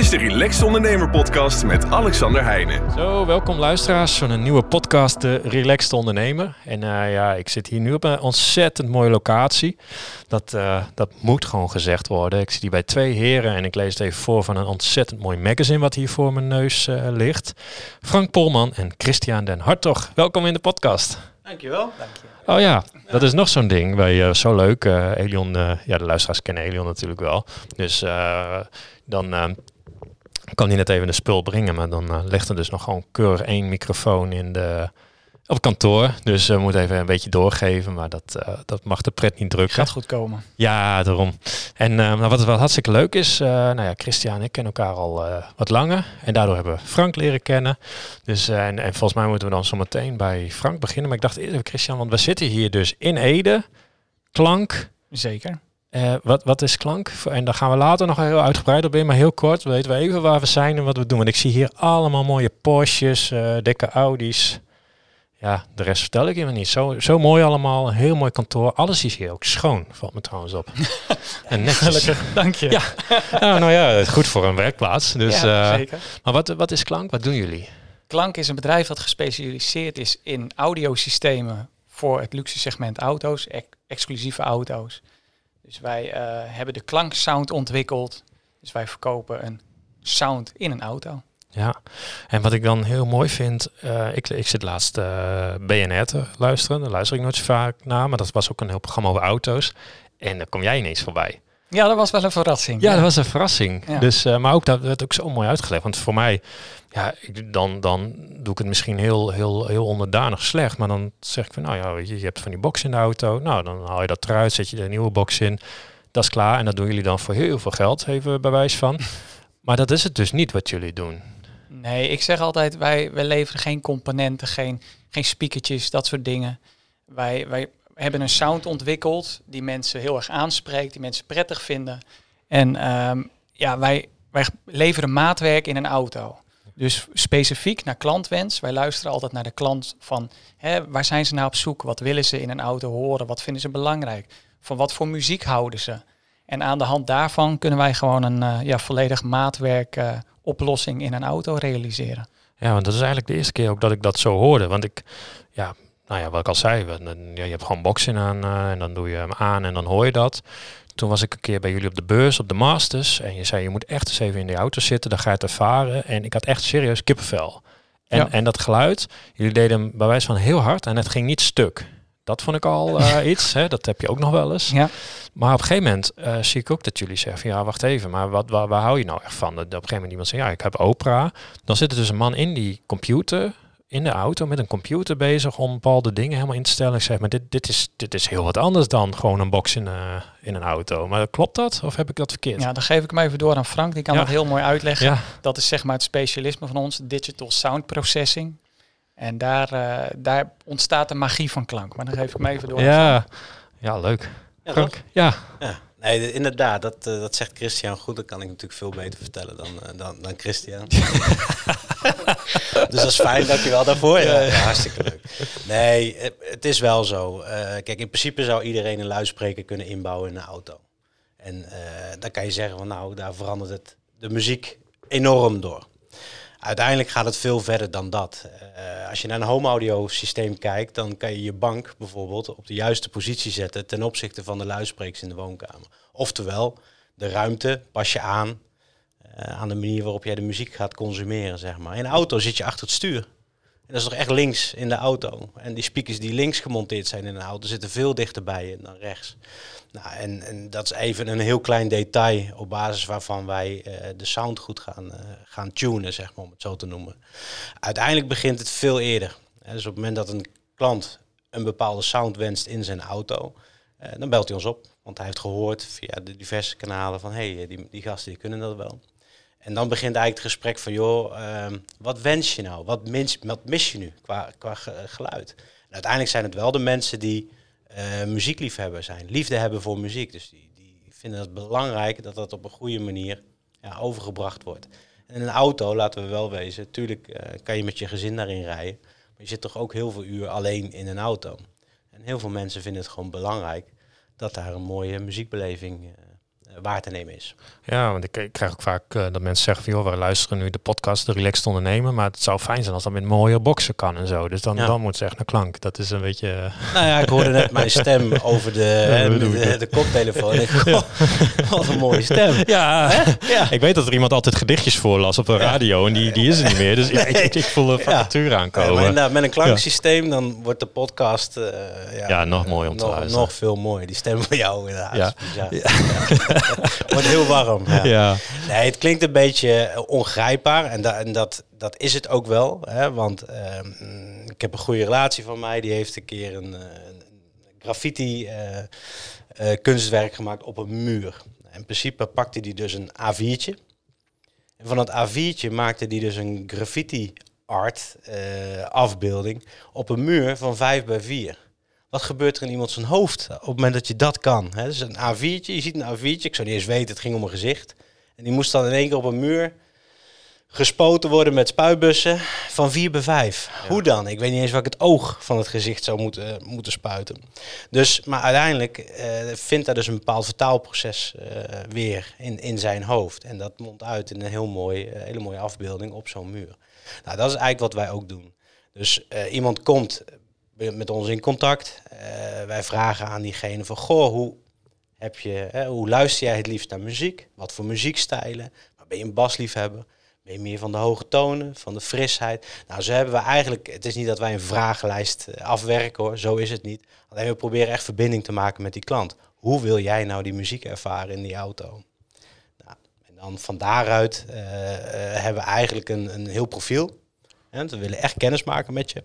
is de Relaxed Ondernemer Podcast met Alexander Heijnen. Zo, welkom luisteraars van een nieuwe podcast, De Relaxed Ondernemer. En uh, ja, ik zit hier nu op een ontzettend mooie locatie. Dat, uh, dat moet gewoon gezegd worden. Ik zit hier bij twee heren en ik lees het even voor van een ontzettend mooi magazine wat hier voor mijn neus uh, ligt. Frank Polman en Christian den Hartog. Welkom in de podcast. Dankjewel. Dank je. Oh ja, dat is nog zo'n ding. Wij, uh, zo leuk. Uh, Elion, uh, ja, de luisteraars kennen Elion natuurlijk wel. Dus dan kan hij net even de spul brengen. Maar dan ligt er dus nog gewoon keurig één microfoon in de, op kantoor. Dus we moeten even een beetje doorgeven. Maar dat, dat mag de pret niet drukken. Gaat goed komen. Ja, daarom. En nou, wat, wat hartstikke leuk is. nou ja, Christian en ik kennen elkaar al wat langer. En daardoor hebben we Frank leren kennen. Dus, en, en volgens mij moeten we dan zo meteen bij Frank beginnen. Maar ik dacht eerst even Christian, want we zitten hier dus in Ede. Klank. Zeker. Uh, wat, wat is klank? En daar gaan we later nog heel uitgebreid op in, maar heel kort weten we even waar we zijn en wat we doen. Want ik zie hier allemaal mooie Porsches, uh, dikke Audi's. Ja, de rest vertel ik je maar niet. Zo, zo mooi allemaal, een heel mooi kantoor. Alles is hier ook schoon, valt me trouwens op. en netjes. Gelukkig, dank je. Ja, nou, nou ja, goed voor een werkplaats. Dus, ja, zeker. Uh, maar wat, wat is Klank? Wat doen jullie? Klank is een bedrijf dat gespecialiseerd is in audiosystemen voor het luxe segment auto's, ex exclusieve auto's. Dus wij uh, hebben de klanksound ontwikkeld. Dus wij verkopen een sound in een auto. Ja, en wat ik dan heel mooi vind, uh, ik, ik zit laatst uh, BNR te luisteren, daar luister ik nooit zo vaak naar, maar dat was ook een heel programma over auto's. En dan kom jij ineens voorbij. Ja, dat was wel een verrassing. Ja, dat was een verrassing. Ja. Dus, uh, maar ook dat werd ook zo mooi uitgelegd. Want voor mij, ja, ik, dan, dan doe ik het misschien heel, heel, heel onderdanig slecht. Maar dan zeg ik van, nou ja, je, je hebt van die box in de auto. Nou, dan haal je dat eruit, zet je er een nieuwe box in. Dat is klaar. En dat doen jullie dan voor heel veel geld, even bewijs van. maar dat is het dus niet wat jullie doen. Nee, ik zeg altijd, wij, wij leveren geen componenten, geen, geen speakertjes, dat soort dingen. Wij, wij hebben een sound ontwikkeld die mensen heel erg aanspreekt, die mensen prettig vinden. En um, ja, wij, wij leveren maatwerk in een auto. Dus specifiek naar klantwens. Wij luisteren altijd naar de klant van hè, waar zijn ze nou op zoek? Wat willen ze in een auto horen? Wat vinden ze belangrijk? Van wat voor muziek houden ze? En aan de hand daarvan kunnen wij gewoon een uh, ja, volledig maatwerk uh, oplossing in een auto realiseren. Ja, want dat is eigenlijk de eerste keer ook dat ik dat zo hoorde. Want ik, ja, nou ja, wat ik al zei, ja, je hebt gewoon boxen aan uh, en dan doe je hem aan en dan hoor je dat. Toen was ik een keer bij jullie op de beurs, op de Masters. En je zei, je moet echt eens even in die auto zitten, dan ga je het ervaren. En ik had echt serieus kippenvel. En, ja. en dat geluid, jullie deden hem bij wijze van heel hard en het ging niet stuk. Dat vond ik al uh, iets, hè? dat heb je ook nog wel eens. Ja. Maar op een gegeven moment uh, zie ik ook dat jullie zeggen, ja wacht even, maar wat, waar, waar hou je nou echt van? Dat op een gegeven moment iemand zegt, ja ik heb opera. Dan zit er dus een man in die computer, in de auto met een computer bezig om bepaalde dingen helemaal in te stellen. Ik zeg, maar dit, dit, is, dit is heel wat anders dan gewoon een box in, uh, in een auto. Maar klopt dat of heb ik dat verkeerd? Ja, dan geef ik hem even door aan Frank. Die kan ja. dat heel mooi uitleggen. Ja. Dat is zeg maar het specialisme van ons, digital sound processing. En daar, uh, daar ontstaat de magie van klank. Maar dan geef ik hem even door. Ja, ja leuk. Ja, Frank, ja. ja. Nee, inderdaad, dat, uh, dat zegt Christian goed. Dat kan ik natuurlijk veel beter vertellen dan, uh, dan, dan Christian. dus dat is fijn, dankjewel daarvoor. Ja, ja, hartstikke leuk. Nee, het is wel zo. Uh, kijk, in principe zou iedereen een luidspreker kunnen inbouwen in een auto. En dan kan je zeggen van nou, daar verandert het de muziek enorm door. Uiteindelijk gaat het veel verder dan dat. Uh, als je naar een home audio systeem kijkt, dan kan je je bank bijvoorbeeld op de juiste positie zetten ten opzichte van de luidsprekers in de woonkamer. Oftewel, de ruimte pas je aan uh, aan de manier waarop jij de muziek gaat consumeren, zeg maar. In een auto zit je achter het stuur. Dat is toch echt links in de auto. En die speakers die links gemonteerd zijn in een auto zitten veel dichterbij dan rechts. Nou, en, en dat is even een heel klein detail op basis waarvan wij uh, de sound goed gaan, uh, gaan tunen, zeg maar, om het zo te noemen. Uiteindelijk begint het veel eerder. Dus op het moment dat een klant een bepaalde sound wenst in zijn auto, uh, dan belt hij ons op. Want hij heeft gehoord via de diverse kanalen van hé, hey, die, die gasten kunnen dat wel. En dan begint eigenlijk het gesprek van joh, uh, wat wens je nou? Wat mis, wat mis je nu qua, qua geluid? En uiteindelijk zijn het wel de mensen die uh, muziekliefhebber zijn, liefde hebben voor muziek. Dus die, die vinden het belangrijk dat dat op een goede manier ja, overgebracht wordt. En in een auto, laten we wel wezen, tuurlijk uh, kan je met je gezin daarin rijden. Maar je zit toch ook heel veel uur alleen in een auto. En heel veel mensen vinden het gewoon belangrijk dat daar een mooie muziekbeleving uh, waar te nemen is. Ja, want ik, ik krijg ook vaak uh, dat mensen zeggen van joh, we luisteren nu de podcast De Relaxed Ondernemen, maar het zou fijn zijn als dat met mooie boxen kan en zo. Dus dan, ja. dan moet ze echt naar klank. Dat is een beetje... Uh... Nou ja, ik hoorde net mijn stem over de, ja, de, de, de, koptelefoon. Ik, oh, wat een mooie stem. Ja, ik weet dat er iemand altijd gedichtjes voorlas op de radio en die, die is er niet meer. Dus nee. ik, ik, voel een vacature aankomen. maar met een klanksysteem dan wordt de podcast uh, ja, nog mooi om te nog, luisteren. Nog veel mooier. Die stem van jou inderdaad. Ja. wordt heel warm. Ja. Nee, het klinkt een beetje ongrijpbaar en, da en dat, dat is het ook wel. Hè? Want uh, ik heb een goede relatie van mij, die heeft een keer een, een graffiti uh, uh, kunstwerk gemaakt op een muur. In principe pakte hij dus een A4'tje. En van dat A4'tje maakte hij dus een graffiti art afbeelding op een muur van 5 bij 4 wat gebeurt er in iemand zijn hoofd op het moment dat je dat kan? Hè? Dus een A4'tje, je ziet een A4'tje, ik zou niet eens weten, het ging om een gezicht. En die moest dan in één keer op een muur gespoten worden met spuitbussen van 4 bij 5. Hoe dan? Ik weet niet eens waar ik het oog van het gezicht zou moeten, moeten spuiten. Dus, maar uiteindelijk uh, vindt daar dus een bepaald vertaalproces uh, weer in, in zijn hoofd. En dat mondt uit in een heel mooi, uh, hele mooie afbeelding op zo'n muur. Nou, dat is eigenlijk wat wij ook doen. Dus iemand komt met ons in contact. wij vragen aan diegene van, goh, hoe, heb je, hè, hoe luister jij het liefst naar muziek? Wat voor muziekstijlen? Ben je een basliefhebber? Ben je meer van de hoge tonen, van de frisheid? Nou, zo hebben we eigenlijk, het is niet dat wij een vragenlijst afwerken hoor, zo is het niet. Alleen we proberen echt verbinding te maken met die klant. Hoe wil jij nou die muziek ervaren in die auto? Nou, en dan van daaruit uh, hebben we eigenlijk een, een heel profiel. We willen echt kennis maken met je.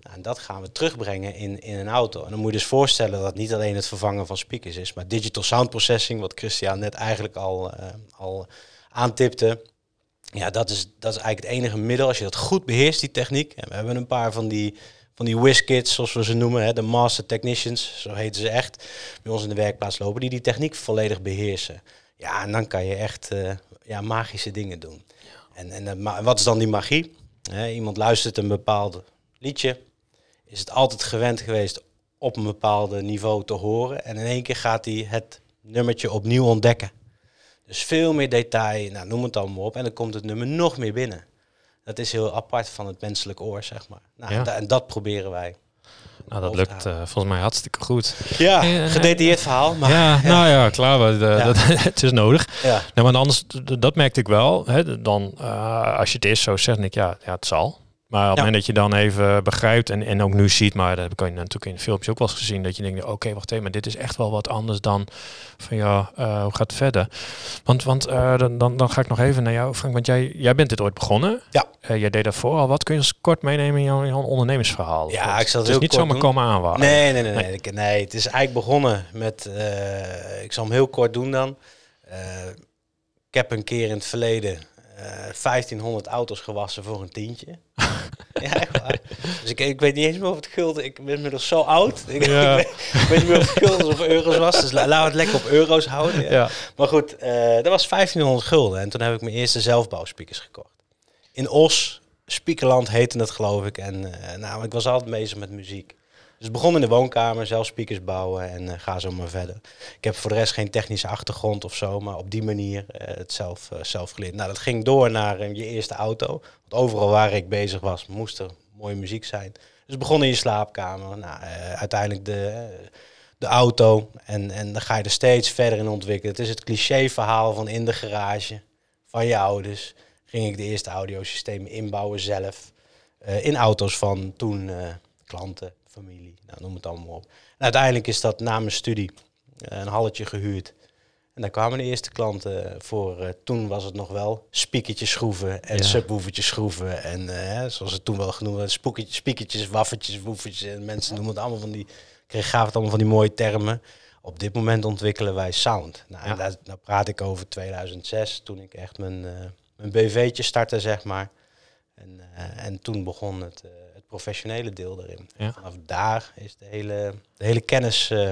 Nou, en dat gaan we terugbrengen in, in een auto. En dan moet je dus voorstellen dat het niet alleen het vervangen van speakers is, maar digital sound processing, wat Christian net eigenlijk al, uh, al aantipte. Ja, dat is, dat is eigenlijk het enige middel als je dat goed beheerst, die techniek. En we hebben een paar van die, van die whiz-kids, zoals we ze noemen, hè, de master technicians, zo heten ze echt, bij ons in de werkplaats lopen, die die techniek volledig beheersen. Ja, en dan kan je echt uh, ja, magische dingen doen. En, en uh, wat is dan die magie? Hè, iemand luistert een bepaald liedje, is het altijd gewend geweest op een bepaald niveau te horen. En in één keer gaat hij het nummertje opnieuw ontdekken. Dus veel meer detail, nou, noem het allemaal op. En dan komt het nummer nog meer binnen. Dat is heel apart van het menselijk oor, zeg maar. Nou, ja. En dat proberen wij. Nou, dat lukt uh, volgens mij hartstikke goed. Ja, gedetailleerd verhaal. Maar, ja, ja, nou ja, klaar. Ja. Dat, het is nodig. Ja. Nou, maar anders, dat merkte ik wel. Hè, dan, uh, als je het eerst zo zegt, denk ik, ja, ja, het zal. Maar op het moment dat je dan even begrijpt en, en ook nu ziet, maar dat heb ik natuurlijk in de filmpjes ook wel eens gezien, dat je denkt, oké, okay, wacht even, maar dit is echt wel wat anders dan van ja, uh, hoe gaat het verder? Want, want uh, dan, dan, dan ga ik nog even naar jou, Frank, want jij, jij bent dit ooit begonnen. Ja. Uh, jij deed daarvoor al wat. Kun je eens kort meenemen in jouw, jouw ondernemingsverhaal? Ja, want ik zal het, het is niet zomaar doen. komen aanwaaien. Nee, nee, nee, nee, nee. nee. Het is eigenlijk begonnen met, ik zal hem heel kort doen dan. ik heb een keer in het verleden 1500 auto's gewassen voor een tientje. ja, echt waar. Dus ik, ik weet niet eens meer of het gulden... Ik ben inmiddels zo oud. Ik, ja. ik, weet, ik, weet, niet meer of het gulden of euro's was. Dus laten we het lekker op euro's houden. Ja. ja. Maar goed, uh, dat was 1500 gulden. En toen heb ik mijn eerste zelfbouwspeakers gekocht. In Os, Spiekerland heette het geloof ik. En uh, nou, ik was altijd bezig met muziek. Dus begon in de woonkamer, zelf speakers bouwen en uh, ga zo maar verder. Ik heb voor de rest geen technische achtergrond of zo, maar op die manier uh, het zelf, uh, zelf geleerd. Nou, dat ging door naar je eerste auto. Want overal waar ik bezig was, moest er mooie muziek zijn. Dus begon in je slaapkamer. Nou, uiteindelijk de, de auto. En, en dan ga je er steeds verder in ontwikkelen. Het is het cliché verhaal van in de garage van je ouders. Ging ik de eerste audiosystemen inbouwen zelf. in auto's van toen klanten familie, nou, noem het allemaal op. En uiteindelijk is dat na mijn studie uh, een halletje gehuurd. En daar kwamen de eerste klanten voor. Uh, toen was het nog wel spiekertjes schroeven en ja. subwoofertjes schroeven. En uh, zoals het toen wel genoemd werd, spiekertjes, waffertjes, woefertjes. En mensen noemen het allemaal van die, kreeg gaven het allemaal van die mooie termen. Op dit moment ontwikkelen wij sound. Nou, ja. en daar, daar, praat ik over 2006, toen ik echt mijn, mijn BV'tje startte, zeg maar. En, en toen begon het professionele deel erin. Ja. Vanaf daar is de hele, de hele kennis uh,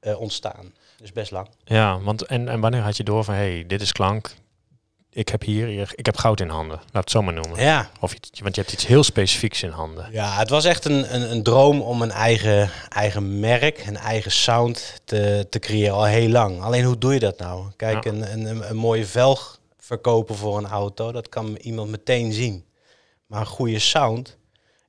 uh, ontstaan. Dus best lang. Ja, want en, en wanneer had je door van, hey, dit is klank, ik heb hier, ik heb goud in handen. Laat het zo maar noemen. Ja, Of want je hebt iets heel specifieks in handen. Ja, het was echt een, een, een droom om een eigen, eigen merk, een eigen sound te, te creëren al heel lang. Alleen hoe doe je dat nou? Kijk, Ja. een, een, een mooie velg verkopen voor een auto, dat kan iemand meteen zien. Maar een goede sound,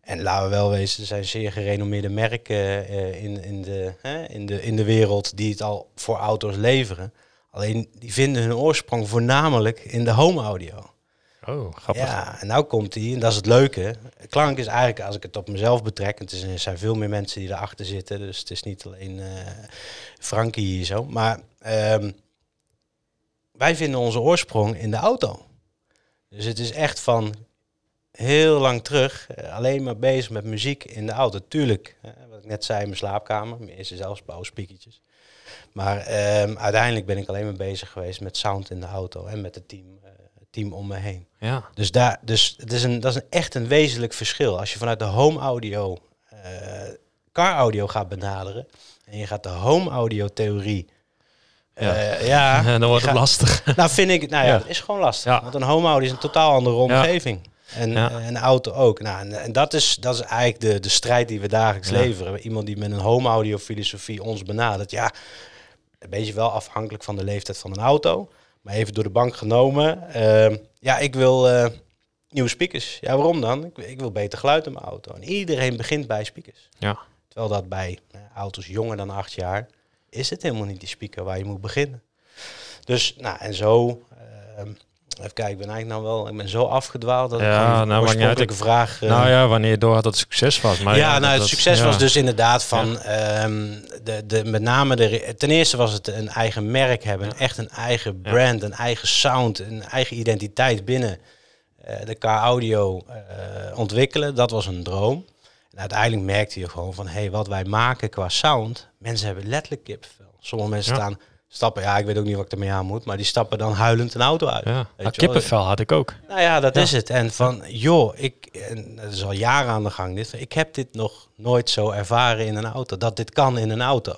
en laten we wel wezen, er zijn zeer gerenommeerde merken eh, in, in, de, hè, in, de, in de wereld die het al voor auto's leveren. Alleen die vinden hun oorsprong voornamelijk in de home audio. Oh, grappig. Ja, en nou komt hij, en dat is het leuke. Klank is eigenlijk, als ik het op mezelf betrek, het is, er zijn veel meer mensen die erachter zitten, dus het is niet alleen eh Frankie hier zo. Maar ehm, wij vinden onze oorsprong in de auto. Dus het is echt van heel lang terug, eh, alleen maar bezig met muziek in de auto. Tuurlijk, wat ik net zei, in mijn slaapkamer, mijn eerste zelfsbouwspiekertjes. Maar ehm, uiteindelijk ben ik alleen maar bezig geweest met sound in de auto en met het team, eh, team om me heen. Ja. Dus, daar, dus het is een, dat is een echt een wezenlijk verschil. Als je vanuit de home audio, eh, car audio gaat benaderen en je gaat de home audio theorie. Ja. ja, dan wordt het gaat- lastig. nou vind ik, nou ja, Ja. het is gewoon lastig. Ja. Want een home audio is een totaal andere omgeving. En Ja. eh, een auto ook. Nou, en, en dat, is, dat is eigenlijk de, de strijd die we dagelijks Ja. leveren. Iemand die met een home audio filosofie ons benadert. Ja, een beetje wel afhankelijk van de leeftijd van een auto. Maar even door de bank genomen. ehm, ja, ik wil eh, nieuwe speakers. Ja, waarom dan? Ik, ik wil beter geluid in mijn auto. En iedereen begint bij speakers. Ja. Terwijl dat bij eh, auto's jonger dan acht jaar is het helemaal niet die speaker waar je moet beginnen. Dus, nou, en zo. Even kijken, ik ben eigenlijk nou wel, ik ben zo afgedwaald dat Ja, ik nou, niet uit. oorspronkelijke vraag. eh, nou ja, wanneer door had dat het succes was. Maar ja, nou, het dat- succes ja. was dus inderdaad van, ehm, de, de, met name de, ten eerste was het een eigen merk hebben, echt een eigen brand, een eigen sound, een eigen identiteit binnen eh, de car audio eh, ontwikkelen. Dat was een droom. En uiteindelijk merkte je gewoon van, hé, hey, wat wij maken qua sound, mensen hebben letterlijk kippenvel. Sommige mensen staan, stappen, ja, ik weet ook niet wat ik ermee aan moet, maar die stappen dan huilend een auto uit. Ja, Weet kippenvel had ik ook. Nou ja, dat Ja. is het. En van, joh, ik, en dat is al jaren aan de gang dit. Ik heb dit nog nooit zo ervaren in een auto. Dat dit kan in een auto.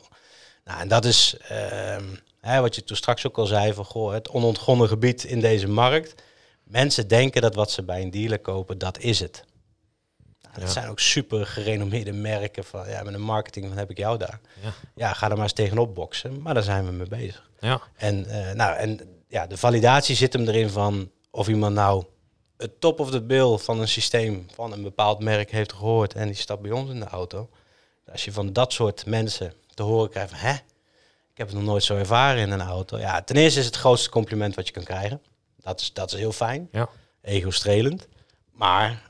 Nou, en dat is ehm, hè, wat je toen straks ook al zei van, goh, het onontgonnen gebied in deze markt. Mensen denken dat wat ze bij een dealer kopen, dat is het. Dat Ja. zijn ook super gerenommeerde merken van, ja, met een marketing, wat heb ik jou daar? Ja. Ja, ga er maar eens tegenop boksen. Maar daar zijn we mee bezig. Ja. En, eh, nou, en ja, de validatie zit hem erin van of iemand nou het top of the bill van een systeem van een bepaald merk heeft gehoord en die stapt bij ons in de auto. Als je van dat soort mensen te horen krijgt van, hè, ik heb het nog nooit zo ervaren in een auto. Ja, ten eerste is het grootste compliment wat je kan krijgen. Dat is, dat is heel fijn. Ja. Ego-strelend. Maar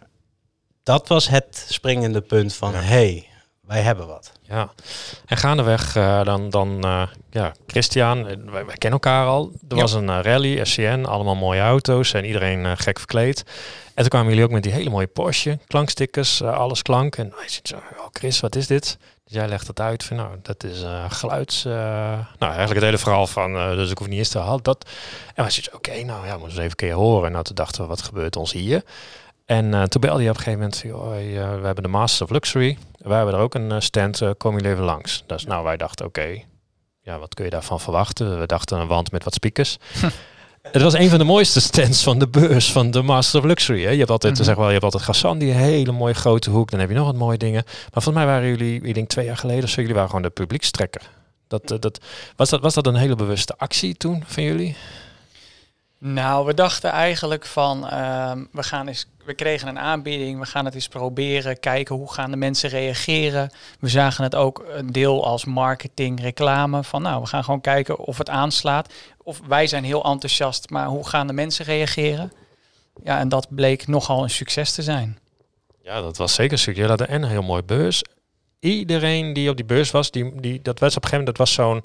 dat was het springende punt van, hey, wij hebben wat. Ja, en gaandeweg uh, dan, dan uh, ja, Christian, wij, wij, kennen elkaar al. Er Ja. was een uh, rally, SCN, allemaal mooie auto's en iedereen gek verkleed. En toen kwamen jullie ook met die hele mooie Porsche, klankstickers, alles klank. En wij zitten zo, oh Chris, wat is dit? Dus jij legt het uit van, nou, dat is geluids... Nou, eigenlijk het hele verhaal van, dus ik hoef niet eens te halen. Dat. En wij zitten, oké, okay, nou ja, moeten we eens even een keer horen. En nou, toen dachten we, wat gebeurt ons hier? En uh, toen belde je op een gegeven moment joh, uh, we hebben de Masters of Luxury. Wij hebben er ook een uh, stand, kom je even langs. Dus nou, wij dachten, oké, okay, ja, wat kun je daarvan verwachten? We dachten een wand met wat speakers. Het was een van de mooiste stands van de beurs van de Masters of Luxury. Hè? Je hebt altijd, mm-hmm. zeg wel, je hebt altijd Gassan, die hele mooie grote hoek. Dan heb je nog wat mooie dingen. Maar volgens mij waren jullie, ik denk twee jaar geleden, zo jullie waren gewoon de publiekstrekker. Dat, dat, was, dat, was dat een hele bewuste actie toen van jullie? Nou, we dachten eigenlijk van, uh, we, gaan eens, we kregen een aanbieding, we gaan het eens proberen, kijken hoe gaan de mensen reageren. We zagen het ook een deel als marketing, reclame, van nou, we gaan gewoon kijken of het aanslaat. Of wij zijn heel enthousiast, maar hoe gaan de mensen reageren? Ja, en dat bleek nogal een succes te zijn. Ja, dat was zeker een succes. Je had een heel mooi beurs. Iedereen die op die beurs was, die, die, dat was op een gegeven moment, dat was zo'n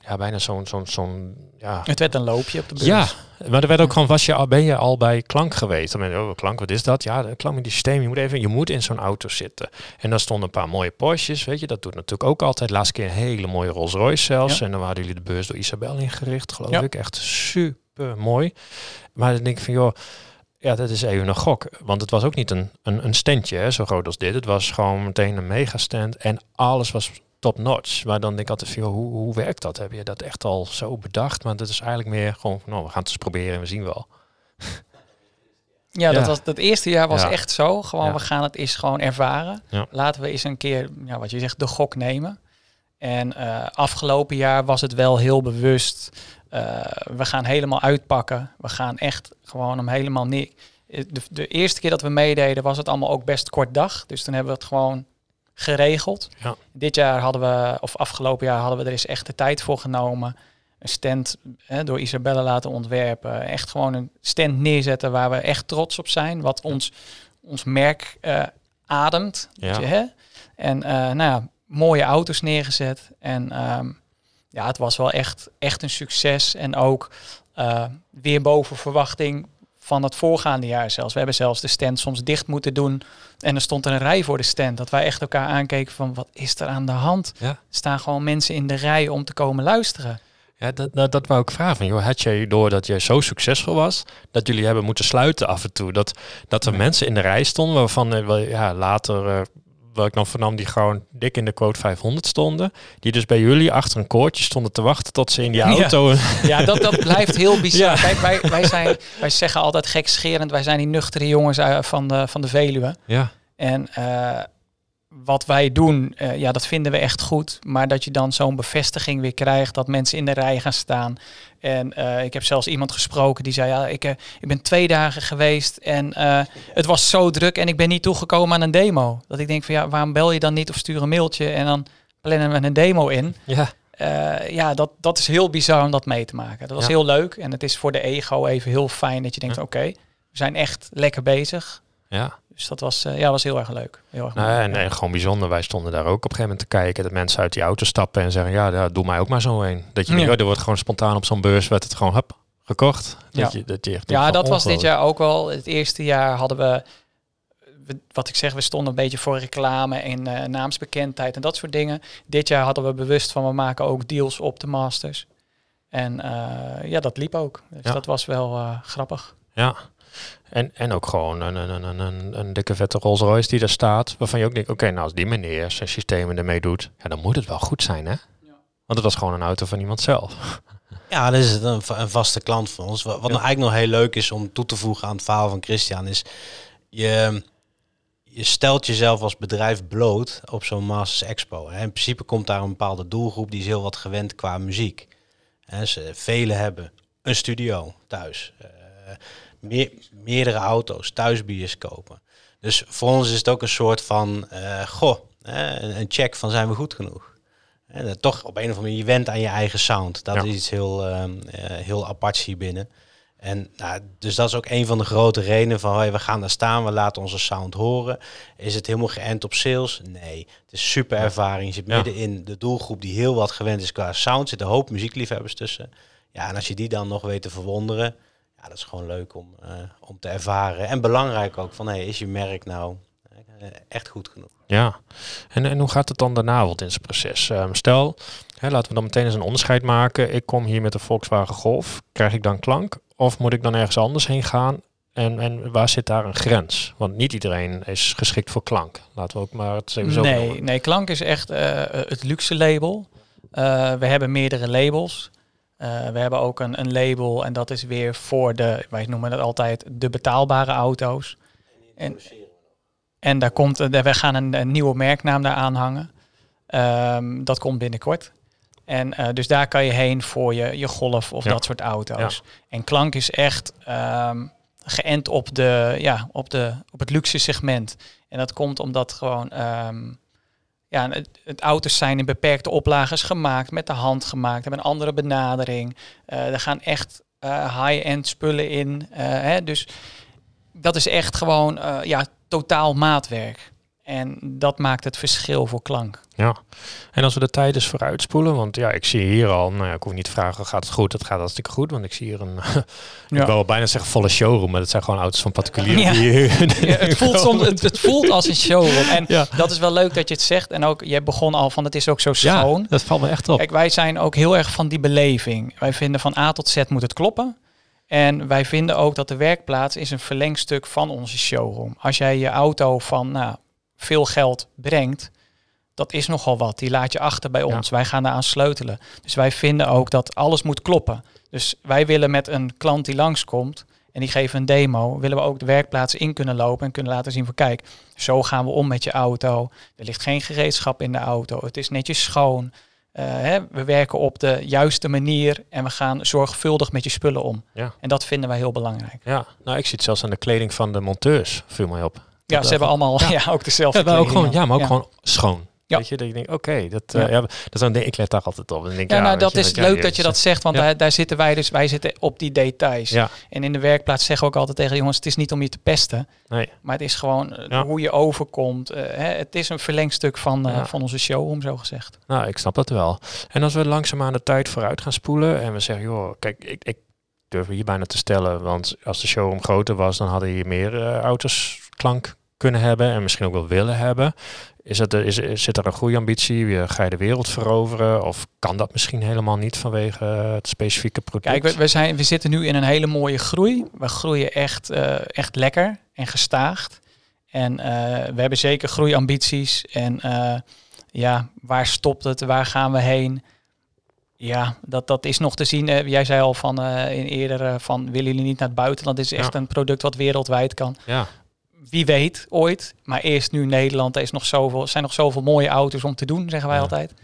ja, bijna zo'n, zo'n, zo'n, ja. Het werd een loopje op de beurs. Ja, maar er werd ook gewoon, was je al, ben je al bij klank geweest? Dan ben je, oh, klank, wat is dat? Ja, de klank met die systeem, je moet even, je moet in zo'n auto zitten. En dan stonden een paar mooie Porsches, weet je, dat doet natuurlijk ook altijd. Laatste keer een hele mooie Rolls Royce zelfs. Ja. En dan hadden jullie de beurs door Isabel ingericht, geloof ja. ik. Echt super mooi. Maar dan denk ik van, joh, ja, dat is even een gok. Want het was ook niet een, een, een standje, hè, zo groot als dit. Het was gewoon meteen een megastand en alles was top notch. Maar dan denk ik altijd, joh, hoe, hoe werkt dat? Heb je dat echt al zo bedacht? Maar dat is eigenlijk meer gewoon, nou, we gaan het eens proberen en we zien wel. Ja, dat was dat eerste jaar was Ja. echt zo. Gewoon, Ja. we gaan het eens gewoon ervaren. Ja. Laten we eens een keer, ja, wat je zegt, de gok nemen. En eh, afgelopen jaar was het wel heel bewust. eh, we gaan helemaal uitpakken. We gaan echt gewoon hem helemaal neer. Eh, De, de eerste keer dat we meededen was het allemaal ook best kort dag. Dus toen hebben we het gewoon geregeld. Ja. Dit jaar hadden we, of afgelopen jaar hadden we er eens echt de tijd voor genomen. Een stand hè, door Isabelle laten ontwerpen. Echt gewoon een stand neerzetten waar we echt trots op zijn. Wat ons, ons merk eh, ademt. Ja. hè? En eh, nou ja, mooie auto's neergezet. En ehm, ja, het was wel echt, echt een succes. En ook eh, weer boven verwachting van het voorgaande jaar zelfs. We hebben zelfs de stand soms dicht moeten doen. En er stond een rij voor de stand. Dat wij echt elkaar aankeken van wat is er aan de hand? Ja. Er staan gewoon mensen in de rij om te komen luisteren. Ja, dat, dat, dat wou ik vragen. Van, joh, had jij door dat jij zo succesvol was, dat jullie hebben moeten sluiten af en toe? Dat, dat er mensen in de rij stonden waarvan eh, ja, later, eh wat ik dan vernam, die gewoon dik in de quote 500 stonden. Die dus bij jullie achter een koordje stonden te wachten tot ze in die auto... Ja, dat, dat blijft heel bizar. Ja. Kijk, wij, wij, zijn, wij zeggen altijd gekscherend, wij zijn die nuchtere jongens eh, van de, van de Veluwe. Ja, En eh, wat wij doen, eh, ja, dat vinden we echt goed. Maar dat je dan zo'n bevestiging weer krijgt, dat mensen in de rij gaan staan. En eh, ik heb zelfs iemand gesproken die zei, ja, ik, eh, ik ben twee dagen geweest en het was zo druk en ik ben niet toegekomen aan een demo. Dat ik denk van, ja, waarom bel je dan niet of stuur een mailtje en dan plannen we een demo in. ja. Ja, dat, dat is heel bizar om dat mee te maken. Dat was Ja. heel leuk en het is voor de ego even heel fijn dat je denkt, Ja. oké, we zijn echt lekker bezig. ja. Dus dat was, eh, ja, was heel erg leuk. Heel erg mooi. en, en gewoon bijzonder. Wij stonden daar ook op een gegeven moment te kijken. Dat mensen uit die auto stappen en zeggen, ja, doe mij ook maar zo een. Dat je Ja. denkt, oh, er wordt gewoon spontaan op zo'n beurs, werd het gewoon, hup, gekocht. Dat Ja. je, dat je echt Ja, dat was dit jaar ook wel. Het eerste jaar hadden we, we- wat ik zeg, we stonden een beetje voor reclame en eh, naamsbekendheid en dat soort dingen. Dit jaar hadden we bewust van, we maken ook deals op de Masters. En eh, ja, dat liep ook. Dus Ja. dat was wel grappig. Ja. En, en ook gewoon een, een, een, een, een dikke vette Rolls Royce die daar staat. Waarvan je ook denkt, oké, nou als die meneer zijn systemen ermee doet, ja, dan moet het wel goed zijn, hè? Want het was gewoon een auto van iemand zelf. Ja, dat is het, een, een vaste klant van ons. Wat, wat nou eigenlijk nog heel leuk is om toe te voegen aan het verhaal van Christian, is je, je stelt jezelf als bedrijf bloot op zo'n Masters Expo. Hè. In principe komt daar een bepaalde doelgroep die is heel wat gewend qua muziek. Hè, ze, velen hebben een studio thuis, eh, meer, meerdere auto's, thuisbioscopen. Dus voor ons is het ook een soort van, eh, goh, hè, een check van zijn we goed genoeg. En eh, toch op een of andere manier, je went aan je eigen sound. Dat Ja. is iets heel, ehm, eh, heel aparts hier binnen. En nou, dus dat is ook een van de grote redenen van hey, we gaan daar staan, we laten onze sound horen. Is het helemaal geënt op sales? Nee. Het is super ervaring. Je zit Ja. midden in de doelgroep die heel wat gewend is qua sound. Er zitten een hoop muziekliefhebbers tussen. Ja, en als je die dan nog weet te verwonderen, ja, dat is gewoon leuk om, eh, om te ervaren. En belangrijk ook van hey, is je merk nou eh, echt goed genoeg? Ja. En, en hoe gaat het dan daarna wat in zijn proces? Ehm, stel, hè, laten we dan meteen eens een onderscheid maken. Ik kom hier met de Volkswagen Golf. Krijg ik dan klank? Of moet ik dan ergens anders heen gaan? En, en waar zit daar een grens? Want niet iedereen is geschikt voor klank. Laten we ook maar het even zo Nee, nee, Klank is echt eh, het luxe label. Eh, we hebben meerdere labels. Eh, we hebben ook een, een label en dat is weer voor de, wij noemen het altijd de betaalbare auto's. En, en daar komt, we gaan een, een nieuwe merknaam daar aanhangen. Ehm, dat komt binnenkort. En eh, dus daar kan je heen voor je, je golf of Ja. dat soort auto's. En Klank is echt ehm, geënt op, de, ja, op, de, op het luxe segment. En dat komt omdat gewoon ehm, ja, het, het auto's zijn in beperkte oplages gemaakt, met de hand gemaakt, hebben een andere benadering. Eh, er gaan echt eh, high-end spullen in. eh, hè, dus dat is echt gewoon ja, totaal maatwerk. En dat maakt het verschil voor klank. Ja. En als we de tijd eens vooruitspoelen, want ja, ik zie hier al, nou ja, ik hoef niet te vragen, gaat het goed? Het gaat hartstikke goed, want ik zie hier een, ik wil bijna zeggen volle showroom, maar dat zijn gewoon auto's van particulieren. Ja. die Ja, het, voelt soms, het, het voelt als een showroom. En Ja. dat is wel leuk dat je het zegt. En ook, je begon al van, het is ook zo Ja, schoon. dat valt me echt op. Kijk, wij zijn ook heel erg van die beleving. Wij vinden van A tot Z moet het kloppen. En wij vinden ook dat de werkplaats is een verlengstuk van onze showroom. Als jij je auto van nou, veel geld brengt, dat is nogal wat. Die laat je achter bij Ja. ons. Wij gaan daaraan sleutelen. Dus wij vinden ook dat alles moet kloppen. Dus wij willen met een klant die langskomt en die geven een demo, willen we ook de werkplaats in kunnen lopen en kunnen laten zien van kijk, zo gaan we om met je auto. Er ligt geen gereedschap in de auto. Het is netjes schoon. Uh, hè, we werken op de juiste manier en we gaan zorgvuldig met je spullen om. Ja. En dat vinden wij heel belangrijk. Ja, nou ik zie het zelfs aan de kleding van de monteurs, viel mij op. Ja, ze hebben allemaal ja. ook dezelfde ja, ook gewoon, ja, maar ook gewoon schoon. Ja. Weet je, dat je denkt, oké, dat, uh, ja. dat is een, ik let daar altijd op. En denk, ja, ja, nou, dat is leuk dat je dat zegt, want daar, daar zitten wij dus, wij zitten op die details. Ja. En in de werkplaats zeggen we ook altijd tegen jongens, het is niet om je te pesten, nee. maar het is gewoon uh, hoe je overkomt. Uh, hè, het is een verlengstuk van, van onze show, om zo gezegd. Nou, ik snap dat wel. En als we langzaamaan de tijd vooruit gaan spoelen en we zeggen, joh, kijk, ik, ik durf hier bijna te stellen, want als de showroom groter was, dan hadden hier meer auto's klank kunnen hebben en misschien ook wel willen hebben. Is het, is, is, zit er een goede ambitie? Ga je de wereld veroveren? Of kan dat misschien helemaal niet vanwege het specifieke product? Kijk, we, we, zijn, we zitten nu in een hele mooie groei. We groeien echt, uh, echt lekker en gestaagd. En uh, we hebben zeker groeiambities. En uh, ja, waar stopt het? Waar gaan we heen? Ja, dat, dat is nog te zien. Uh, jij zei al van in eerder van willen jullie niet naar het buitenland? Dit is echt ja. een product wat wereldwijd kan. Ja wie weet ooit. Maar eerst nu Nederland, er is nog zoveel, zijn nog zoveel mooie auto's om te doen, zeggen wij ja. altijd.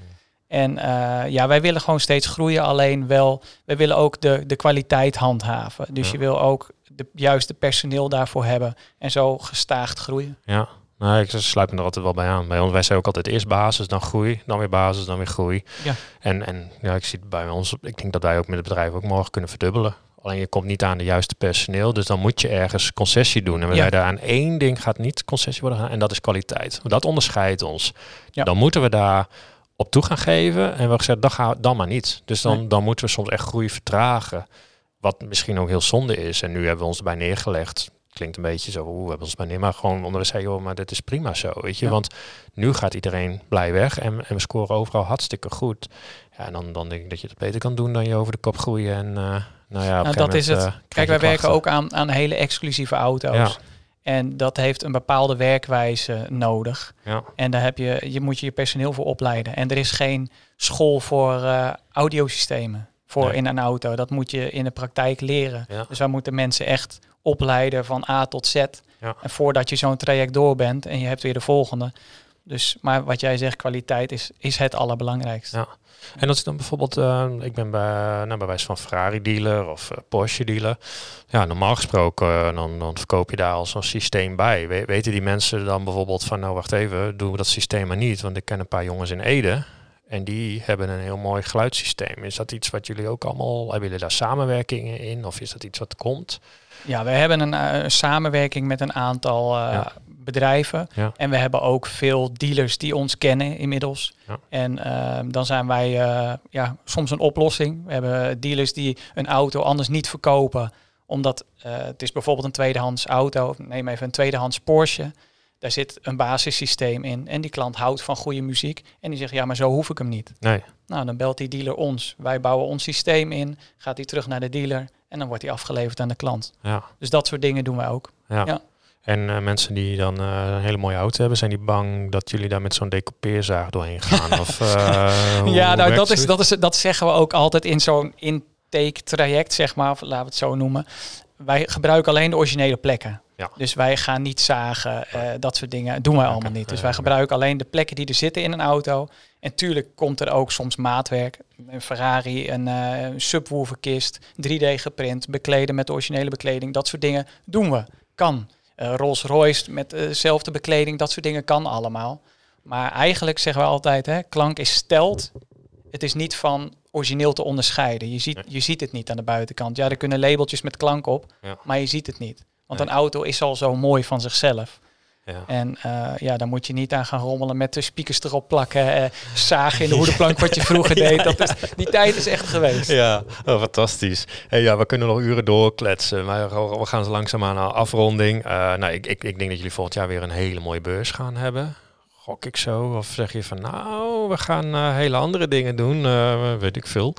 En uh, ja, wij willen gewoon steeds groeien. Alleen wel, wij willen ook de, de kwaliteit handhaven. Dus Ja. je wil ook de juiste personeel daarvoor hebben. En zo gestaagd groeien. Ja, nou, ik sluit me er altijd wel bij aan. Bij ons, wij zijn ook altijd eerst basis, dan groei, dan weer basis, dan weer groei. Ja. En, en ja, ik zie het bij ons, ik denk dat wij ook met het bedrijf ook morgen kunnen verdubbelen. Alleen je komt niet aan de juiste personeel, dus dan moet je ergens concessie doen. En we Ja. zeiden aan één ding gaat niet concessie worden gedaan, en dat is kwaliteit. Dat onderscheidt ons. Ja. Dan moeten we daar op toe gaan geven. En we hebben gezegd, dan, gaan we, dan maar niet. Dus dan, Nee. dan moeten we soms echt groei vertragen. Wat misschien ook heel zonde is. En nu hebben we ons erbij neergelegd. Klinkt een beetje zo, oeh, we hebben ons erbij neer. Maar gewoon onder we zeggen, joh, maar dit is prima zo, weet je. Ja. Want nu gaat iedereen blij weg. En, en we scoren overal hartstikke goed. Ja, en dan, dan denk ik dat je het beter kan doen dan je over de kop groeien. En uh, nou ja, Nou, dat is het. uh, krijg Kijk, wij werken ook aan, aan hele exclusieve auto's. Ja. En dat heeft een bepaalde werkwijze nodig. Ja, En daar heb je, je moet je je personeel voor opleiden. En er is geen school voor eh, audiosystemen voor Nee. in een auto. Dat moet je in de praktijk leren. ja, Dus wij moeten mensen echt opleiden van A tot Z. Ja. En voordat je zo'n traject door bent en je hebt weer de volgende. Dus, maar wat jij zegt, kwaliteit is, is het allerbelangrijkste. Ja. En als ik dan bijvoorbeeld, eh, ik ben bij, nou, bij wijze van Ferrari dealer of eh, Porsche dealer. Ja, normaal gesproken eh, dan, dan verkoop je daar al zo'n systeem bij. We- weten die mensen dan bijvoorbeeld van, nou wacht even, doen we dat systeem maar niet. Want ik ken een paar jongens in Ede en die hebben een heel mooi geluidssysteem. Is dat iets wat jullie ook allemaal, hebben jullie daar samenwerkingen in? Of is dat iets wat komt? Ja, we hebben een eh, samenwerking met een aantal Ja. Bedrijven. Ja. En we hebben ook veel dealers die ons kennen inmiddels. Ja. En eh, dan zijn wij eh, ja, soms een oplossing. We hebben dealers die een auto anders niet verkopen. Omdat eh, het is bijvoorbeeld een tweedehands auto. Neem even een tweedehands Porsche. Daar zit een basissysteem in. En die klant houdt van goede muziek. En die zegt, ja, maar zo hoef ik hem niet. Nee. Nou, dan belt die dealer ons. Wij bouwen ons systeem in. Gaat hij terug naar de dealer. En dan wordt hij afgeleverd aan de klant. Ja. Dus dat soort dingen doen wij ook. Ja. Ja. En eh, mensen die dan eh, een hele mooie auto hebben, zijn die bang dat jullie daar met zo'n decoupeerzaag doorheen gaan? of, eh, ja, nou, dat, is, dat, is, dat zeggen we ook altijd in zo'n intake traject, zeg maar, of laten we het zo noemen. Wij gebruiken alleen de originele plekken. Ja. Dus wij gaan niet zagen, dat soort dingen doen wij allemaal niet. Dus wij gebruiken alleen de plekken die er zitten in een auto. En tuurlijk komt er ook soms maatwerk. Een Ferrari, een subwooferkist, 3D geprint, bekleden met de originele bekleding. Dat soort dingen doen we. Kan. Eh, Rolls Royce met eh, dezelfde bekleding, dat soort dingen kan allemaal. Maar eigenlijk zeggen we altijd, hè, klank is stelt. Het is niet van origineel te onderscheiden. Je ziet, je ziet het niet aan de buitenkant. Ja, er kunnen labeltjes met klank op, Ja. maar je ziet het niet. Want Nee. een auto is al zo mooi van zichzelf. Ja. En eh, ja, daar moet je niet aan gaan rommelen met de speakers erop plakken. eh, zagen in de hoedenplank wat je vroeger deed. Dat is, die tijd is echt geweest. Ja, oh, fantastisch. Hey, ja, we kunnen nog uren doorkletsen, maar we gaan zo langzaamaan naar afronding. Eh, nou, ik, ik, ik denk dat jullie volgend jaar weer een hele mooie beurs gaan hebben. Gok ik zo? Of zeg je van, nou, we gaan eh, hele andere dingen doen? Eh, weet ik veel.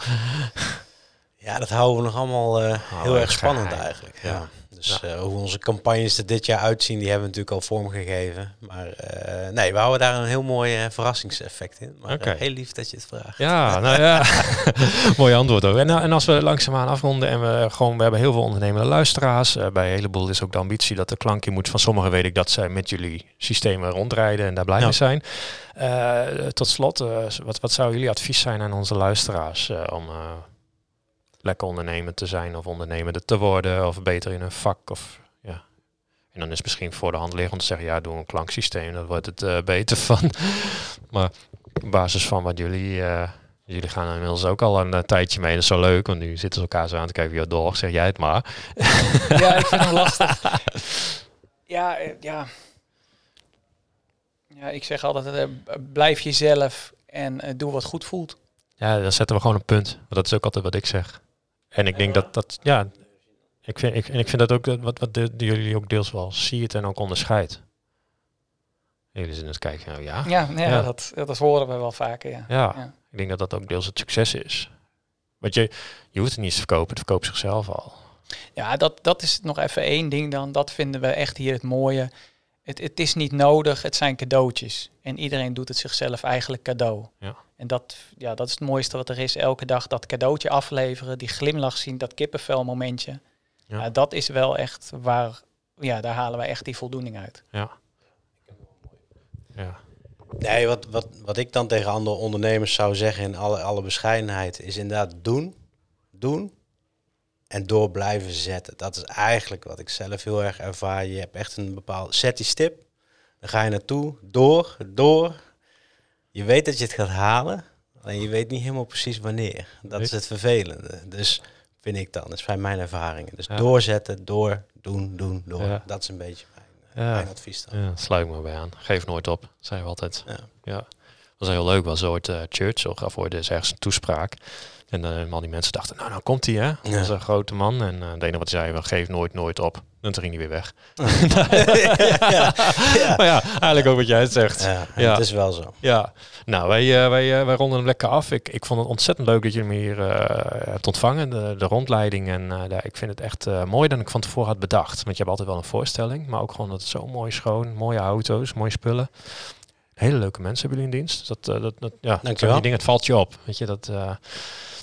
Ja, dat houden we nog allemaal uh, heel erg spannend geheim. eigenlijk. Ja. Dus uh, hoe onze campagnes er dit jaar uitzien, die hebben we natuurlijk al vormgegeven. Maar uh, nee, we houden daar een heel mooi uh, verrassingseffect in. Maar okay. heel lief dat je het vraagt. Ja, nou ja, mooi antwoord ook. En, en, als we langzaamaan afronden en we gewoon, we hebben heel veel ondernemende luisteraars. bij een heleboel is ook de ambitie dat de klankje moet. Van sommigen weet ik dat zij met jullie systemen rondrijden en daar blij mee zijn. tot slot, wat, wat zou jullie advies zijn aan onze luisteraars om lekker ondernemer te zijn of ondernemer te worden of beter in een vak of ja. En dan is misschien voor de hand liggen om te zeggen, ja, doe een klanksysteem, dan wordt het uh, beter van. maar op basis van wat jullie, uh, jullie gaan inmiddels ook al een uh, tijdje mee, dat is zo leuk, want nu zitten ze elkaar zo aan te kijken, ja, door, zeg jij het maar. ja, ik vind het lastig. ja, ja. Ja, ik zeg altijd, blijf jezelf en doe wat goed voelt. Ja, dan zetten we gewoon een punt. Want dat is ook altijd wat ik zeg. En ik denk dat dat, ja, ik vind, ik, en ik vind dat ook wat, wat de, de jullie ook deels wel ziet en ook onderscheidt. Jullie zijn het kijken, nou ja. Ja, ja, ja. Dat, dat horen we wel vaker, ja. ja. ja. ik denk dat dat ook deels het succes is. Want je, je hoeft het niet te verkopen, het verkoopt zichzelf al. Ja, dat, dat is nog even één ding dan. Dat vinden we echt hier het mooie. Het, het is niet nodig, het zijn cadeautjes. En iedereen doet het zichzelf eigenlijk cadeau. Ja. En dat, ja, dat is het mooiste wat er is. Elke dag dat cadeautje afleveren, die glimlach zien, dat kippenvel momentje. Ja. dat is wel echt waar, ja, daar halen wij echt die voldoening uit. Ja. Ja. Nee, wat, wat, wat ik dan tegen andere ondernemers zou zeggen in alle, alle bescheidenheid, is inderdaad doen, doen en door blijven zetten. Dat is eigenlijk wat ik zelf heel erg ervaar. Je hebt echt een bepaald, zet die stip, dan ga je naartoe, door, door, je weet dat je het gaat halen, alleen je weet niet helemaal precies wanneer. Dat is het vervelende. Dus vind ik dan, dat zijn mijn ervaringen. Dus doorzetten, door, doen, doen, door. Dat is een beetje mijn, mijn advies dan. Ja, sluit me bij aan. Geef nooit op, zijn we altijd. Ja. ja. Dat was heel leuk, was ooit uh, Churchill gaf ooit dus ergens een toespraak. En uh, al die mensen dachten, nou, nou komt hij, hè? Dat is een grote man. En uh, het enige wat hij zei, geef nooit, nooit op. En toen ging hij weer weg. ja, Maar ja, eigenlijk ook wat jij zegt. Ja, het is wel zo. Ja, nou, wij, uh, wij, wij ronden hem lekker af. Ik, ik vond het ontzettend leuk dat je me hier hebt ontvangen, de, de rondleiding. En ik vind het echt mooi dat ik van tevoren had bedacht. Want je hebt altijd wel een voorstelling, maar ook gewoon dat het zo mooi schoon, mooie auto's, mooie spullen. Hele leuke mensen hebben jullie in dienst. Dat, dat, dat, ja, Dankjewel. Die dingen, het valt je op. Weet je, dat...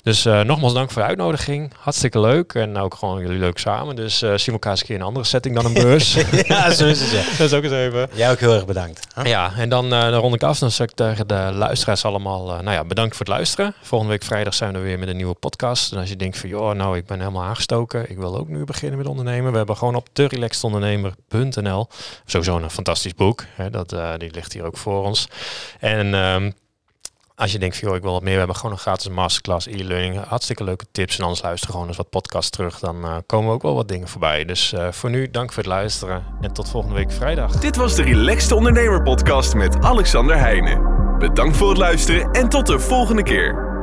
Dus uh, nogmaals dank voor de uitnodiging. Hartstikke leuk. En ook gewoon jullie leuk samen. Dus uh, zien we elkaar eens een keer in een andere setting dan een beurs. ja, zo is het. Ja. dat is ook eens even. Jij ook heel erg bedankt. Huh? Ja, en dan, uh, dan rond ik af. Dan zeg ik tegen de luisteraars allemaal, nou ja, bedankt voor het luisteren. Volgende week vrijdag zijn we weer met een nieuwe podcast. En als je denkt van, joh, nou, ik ben helemaal aangestoken. Ik wil ook nu beginnen met ondernemen. We hebben gewoon op therelaxedondernemer.nl sowieso een fantastisch boek. Hè, dat, die ligt hier ook voor ons. En... Um, als je denkt, joh, ik wil wat meer, we hebben gewoon een gratis masterclass, e-learning, hartstikke leuke tips. En anders luister gewoon eens wat podcast terug, dan uh, komen ook wel wat dingen voorbij. Dus uh, voor nu, dank voor het luisteren en tot volgende week vrijdag. Dit was de Relaxed Ondernemer podcast met Alexander Heijnen. Bedankt voor het luisteren en tot de volgende keer.